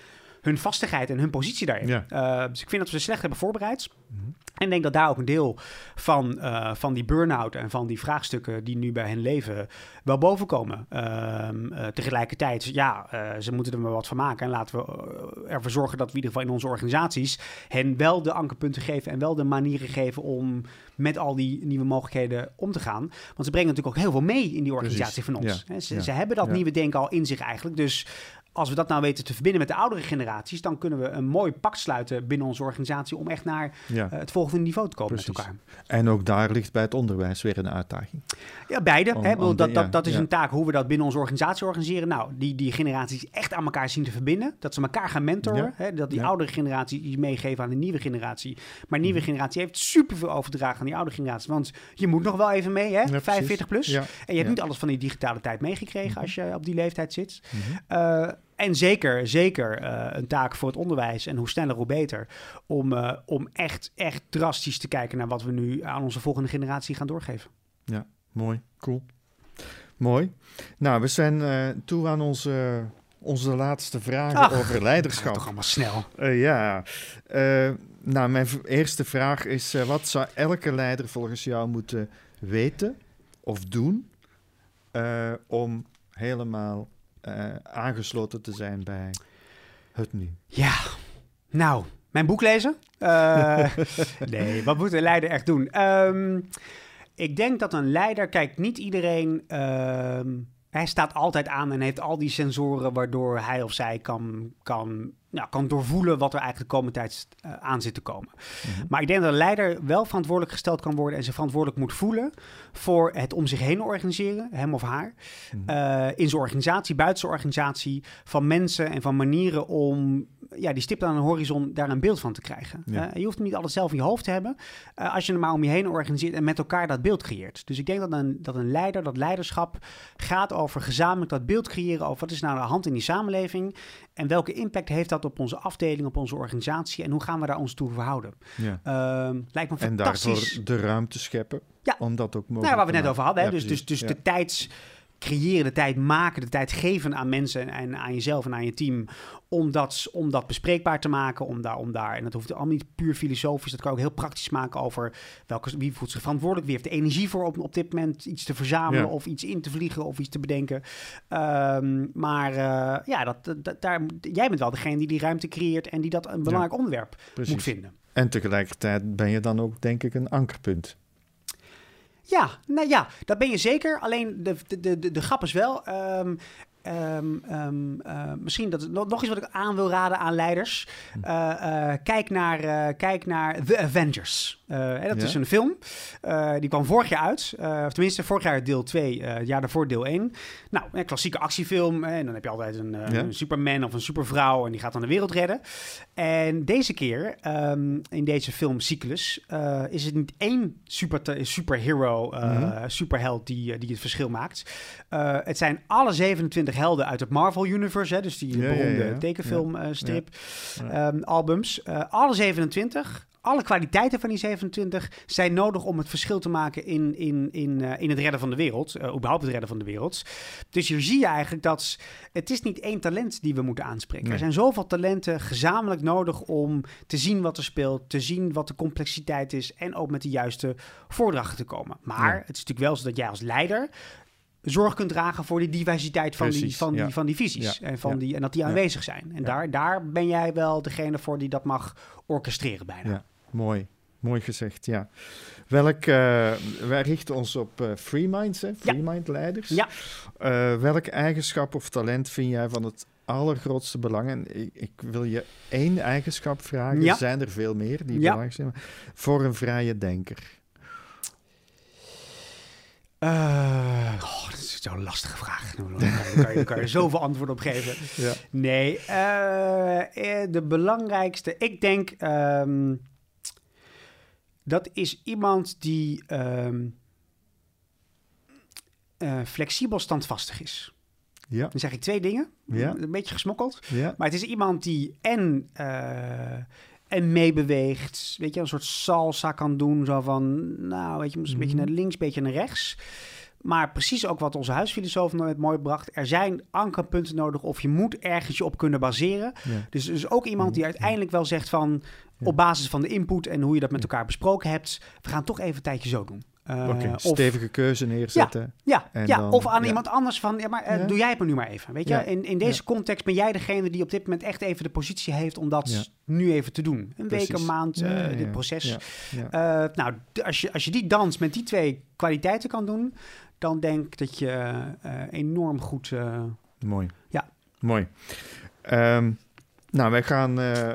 S3: hun vastigheid en hun positie daarin. Ja. dus ik vind dat we ze slecht hebben voorbereid. Mm en ik denk dat daar ook een deel van, uh, van die burn-out en van die vraagstukken die nu bij hen leven wel boven komen. Uh, uh, tegelijkertijd, ja, ze moeten er maar wat van maken. En laten we ervoor zorgen dat we in ieder geval in onze organisaties hen wel de ankerpunten geven en wel de manieren geven om met al die nieuwe mogelijkheden om te gaan. Want ze brengen natuurlijk ook heel veel mee in die organisatie van ons. Ja. Ze, ja. ze, hebben dat nieuwe denken al in zich eigenlijk. Dus als we dat nou weten te verbinden met de oudere generaties, dan kunnen we een mooi pact sluiten binnen onze organisatie om echt naar ja. uh, het volgende niveau te komen Precies. met elkaar.
S2: En ook daar ligt bij het onderwijs weer een uitdaging.
S3: Ja, beide. Om, hè, om dat, dat, dat is ja. een taak hoe we dat binnen onze organisatie organiseren. Nou, die, die generaties echt aan elkaar zien te verbinden. Dat ze elkaar gaan mentoren. Hè, dat die oudere generatie iets meegeven aan de nieuwe generatie. Maar de nieuwe mm. generatie heeft superveel overdragen aan die oude generatie. Want je moet nog wel even mee, hè? 45 plus. En je hebt niet alles van die digitale tijd meegekregen -hmm. als je op die leeftijd zit. Uh, en zeker, zeker uh, een taak voor het onderwijs. En hoe sneller, hoe beter. Om, uh, om echt, echt drastisch te kijken naar wat we nu aan onze volgende generatie gaan doorgeven.
S2: Ja, mooi. Cool. Mooi. Nou, we zijn uh, toe aan onze, onze laatste vragen Ach, over leiderschap.
S3: toch allemaal snel.
S2: ja. nou, mijn eerste vraag is: wat zou elke leider volgens jou moeten weten of doen om helemaal uh, aangesloten te zijn bij het nu?
S3: Ja, nou, mijn boek lezen? Uh, nee, wat moet een leider echt doen? Um, ik denk dat een leider, kijk, niet iedereen. Um, hij staat altijd aan en heeft al die sensoren waardoor hij of zij kan, kan nou, kan doorvoelen wat er eigenlijk de komende tijd uh, aan zit te komen. Mm-hmm. Maar ik denk dat een leider wel verantwoordelijk gesteld kan worden en zich verantwoordelijk moet voelen voor het om zich heen organiseren, hem of haar, mm-hmm. uh, in zijn organisatie, buiten zijn organisatie, van mensen en van manieren om ja, die stip aan de horizon daar een beeld van te krijgen. Ja. Uh, je hoeft hem niet alles zelf in je hoofd te hebben, als je hem maar om je heen organiseert en met elkaar dat beeld creëert. Dus ik denk dat een, dat een leider, dat leiderschap gaat over gezamenlijk dat beeld creëren over wat is nou de hand in die samenleving en welke impact heeft dat op onze afdeling, op onze organisatie en hoe gaan we daar ons toe verhouden? Ja. Uh, lijkt me fantastisch.
S2: En daarvoor de ruimte scheppen
S3: ja.
S2: om dat ook
S3: mogelijk nou, waar we net over hadden. Ja, dus dus, dus de tijds creëren, de tijd maken, de tijd geven aan mensen en aan jezelf en aan je team om dat, om dat bespreekbaar te maken, om daar, om daar, en dat hoeft allemaal niet puur filosofisch, dat kan ook heel praktisch maken over welke, wie voelt zich verantwoordelijk, wie heeft de energie voor op, op dit moment iets te verzamelen of iets in te vliegen of iets te bedenken. Ehm, maar uh, ja, dat, dat, daar, jij bent wel degene die die ruimte creëert en die dat een belangrijk onderwerp moet vinden.
S2: En tegelijkertijd ben je dan ook, denk ik, een ankerpunt.
S3: Ja, nou ja, dat ben je zeker. Alleen de, de, de, de grap is wel. Um, Um, um, uh, misschien dat nog eens wat ik aan wil raden aan leiders. Uh, uh, kijk, naar, kijk naar The Avengers. Hè, dat is een film. die kwam vorig jaar uit. of tenminste, vorig jaar deel 2, het jaar daarvoor deel 1. Nou, een klassieke actiefilm. en dan heb je altijd een, ja. een, superman of een supervrouw en die gaat dan de wereld redden. En deze keer, um, in deze filmcyclus, is het niet één super, superhero, -hmm. superheld die, die het verschil maakt. het zijn alle 27 helden uit het Marvel Universe, hè, dus die beroemde tekenfilmstrip um, albums. Alle 27 alle kwaliteiten van die 27 zijn nodig om het verschil te maken in, in, in, uh, in het redden van de wereld. Uh, überhaupt het redden van de wereld. Dus hier zie je eigenlijk dat het is niet één talent die we moeten aanspreken. Nee. Er zijn zoveel talenten gezamenlijk nodig om te zien wat er speelt, te zien wat de complexiteit is en ook met de juiste voordrachten te komen. Maar ja. het is natuurlijk wel zo dat jij als leider zorg kunt dragen voor die diversiteit van, die, van, ja. die, van die visies. Ja. En, van die, en dat die aanwezig zijn. En daar, daar ben jij wel degene voor die dat mag orchestreren bijna.
S2: Mooi. Mooi gezegd, ja. Welk, uh, wij richten ons op uh, free minds, hè? free mind leiders.
S3: Ja.
S2: Uh, welk eigenschap of talent vind jij van het allergrootste belang? En ik, ik wil je één eigenschap vragen. Ja. Er zijn er veel meer die belangrijk zijn. Voor een vrije denker.
S3: Oh, dat is zo'n lastige vraag. Daar kan, je, kan, je, zoveel antwoord op geven. Ja. Nee, de belangrijkste, ik denk, um, dat is iemand die um, uh, flexibel standvastig is.
S2: Ja.
S3: Dan zeg ik twee dingen.
S2: Ja.
S3: Een beetje gesmokkeld.
S2: Ja.
S3: Maar het is iemand die en en meebeweegt. Weet je, een soort salsa kan doen. Zo van, nou, weet je, een beetje naar links, een beetje naar rechts. Maar precies ook wat onze huisfilosoof nooit mooi bracht. Er zijn ankerpunten nodig of je moet ergens je op kunnen baseren.
S2: Ja.
S3: Dus, dus ook iemand die uiteindelijk wel zegt van... op basis van de input en hoe je dat met elkaar besproken hebt... we gaan toch even een tijdje zo doen.
S2: Uh, okay, stevige keuze neerzetten.
S3: Ja, ja, ja. Dan, of aan ja. iemand anders van, ja, maar uh, doe jij het maar nu maar even. Weet je, in, in deze context ben jij degene die op dit moment echt even de positie heeft om dat nu even te doen. Een Precies. week, een maand, uh, dit proces. nou, als je, als je die dans met die twee kwaliteiten kan doen, dan denk ik dat je enorm goed.
S2: Mooi.
S3: Ja.
S2: Mooi. Um, nou, wij gaan uh, uh,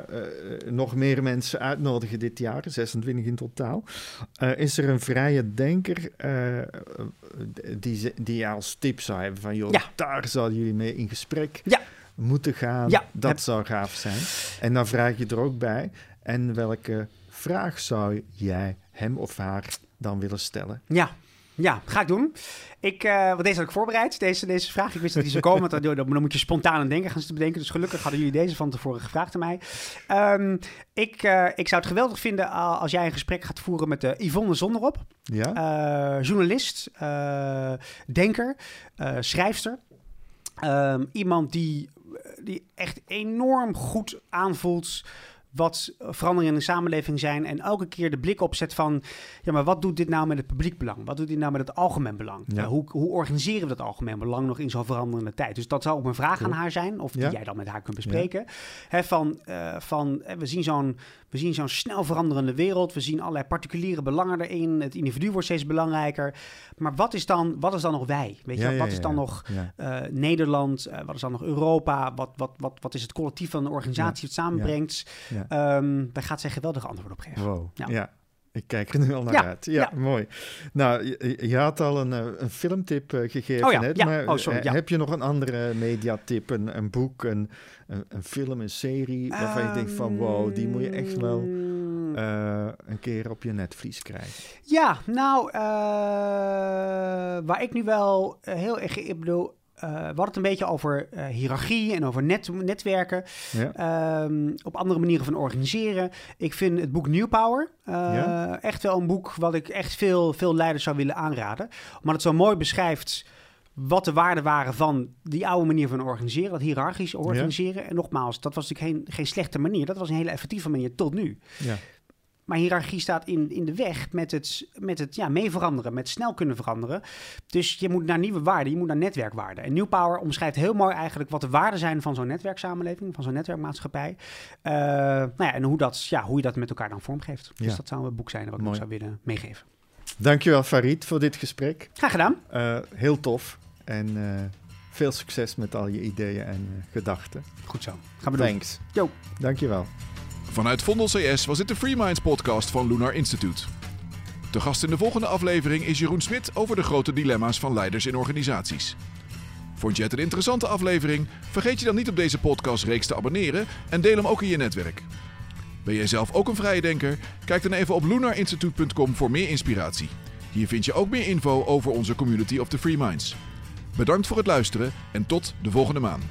S2: nog meer mensen uitnodigen dit jaar, 26 in totaal. Uh, is er een vrije denker die, die als tip zou hebben van... joh,
S3: ja.
S2: daar zouden jullie mee in gesprek
S3: ja.
S2: moeten gaan.
S3: Ja.
S2: Dat
S3: Heb...
S2: zou gaaf zijn. En dan vraag je er ook bij... en welke vraag zou jij hem of haar dan willen stellen?
S3: Ja, ja, ga ik doen. Ik, uh, want deze had ik voorbereid, deze, deze vraag. Ik wist dat die zou komen, want dan, dan moet je spontaan aan denken gaan zitten bedenken. Dus gelukkig hadden jullie deze van tevoren gevraagd aan mij. Um, ik, uh, ik zou het geweldig vinden als jij een gesprek gaat voeren met uh, Yvonne Zonderop.
S2: Ja?
S3: Journalist, denker, schrijfster. Um, iemand die, die echt enorm goed aanvoelt wat veranderingen in de samenleving zijn. En elke keer de blik opzet van... ja, maar wat doet dit nou met het publiek belang? Wat doet dit nou met het algemeen belang?
S2: Ja.
S3: Uh, hoe, hoe organiseren we dat algemeen belang nog in zo'n veranderende tijd? Dus dat zou ook mijn vraag cool. aan haar zijn. Of die
S2: ja.
S3: jij dan met haar kunt bespreken. Van, uh, van, we zien zo'n... We zien zo'n snel veranderende wereld. We zien allerlei particuliere belangen erin. Het individu wordt steeds belangrijker. Maar wat is dan, wat is dan nog wij? Weet je,
S2: ja, ja,
S3: wat is dan nog uh, Nederland? Uh, wat is dan nog Europa? Wat, wat, wat, wat is het collectief van de organisatie het samenbrengt? Um, daar gaat zij geweldige antwoorden op geven.
S2: Wow. ja. Ik kijk er nu al naar ja, uit. Ja, mooi. Nou, je, je, had al een, een filmtip uh, gegeven
S3: oh ja,
S2: net, maar
S3: oh, sorry,
S2: uh, heb je nog een andere mediatip, een, een boek, een, een, een, film, een serie, waarvan um, je denkt van wow, die moet je echt wel uh, een keer op je netvlies krijgen?
S3: Ja, nou, uh, waar ik nu wel heel erg, ik bedoel, we hadden het een beetje over uh, hiërarchie en over net, netwerken.
S2: Ja.
S3: Um, op andere manieren van organiseren. Ik vind het boek New Power ja. echt wel een boek wat ik echt veel, veel leiders zou willen aanraden. Omdat het zo mooi beschrijft wat de waarden waren van die oude manier van organiseren, dat hiërarchisch organiseren. En nogmaals, dat was natuurlijk geen, geen slechte manier. Dat was een hele effectieve manier tot nu. Ja. Maar hiërarchie staat in, in de weg met het, met het ja, mee veranderen, met snel kunnen veranderen. Dus je moet naar nieuwe waarden, je moet naar netwerkwaarden. En New Power omschrijft heel mooi eigenlijk wat de waarden zijn van zo'n netwerksamenleving, van zo'n netwerkmaatschappij. Uh, nou ja, en hoe, dat, ja, hoe je dat met elkaar dan vormgeeft. Dus dat zou een boek zijn wat ik nog zou willen meegeven.
S2: Dankjewel Farid voor dit gesprek.
S3: Graag gedaan.
S2: Uh, heel tof en uh, veel succes met al je ideeën en gedachten.
S3: Goed zo. Gaan we
S2: Thanks.
S3: doen. Yo.
S2: Dankjewel.
S1: Vanuit Vondel CS was dit de Free Minds podcast van Lunar Institute. De gast in de volgende aflevering is Jeroen Smit over de grote dilemma's van leiders in organisaties. Vond je het een interessante aflevering? Vergeet je dan niet op deze podcastreeks te abonneren en deel hem ook in je netwerk. Ben jij zelf ook een vrije denker? Kijk dan even op lunarinstitute.com voor meer inspiratie. Hier vind je ook meer info over onze community of the Free Minds. Bedankt voor het luisteren en tot de volgende maand.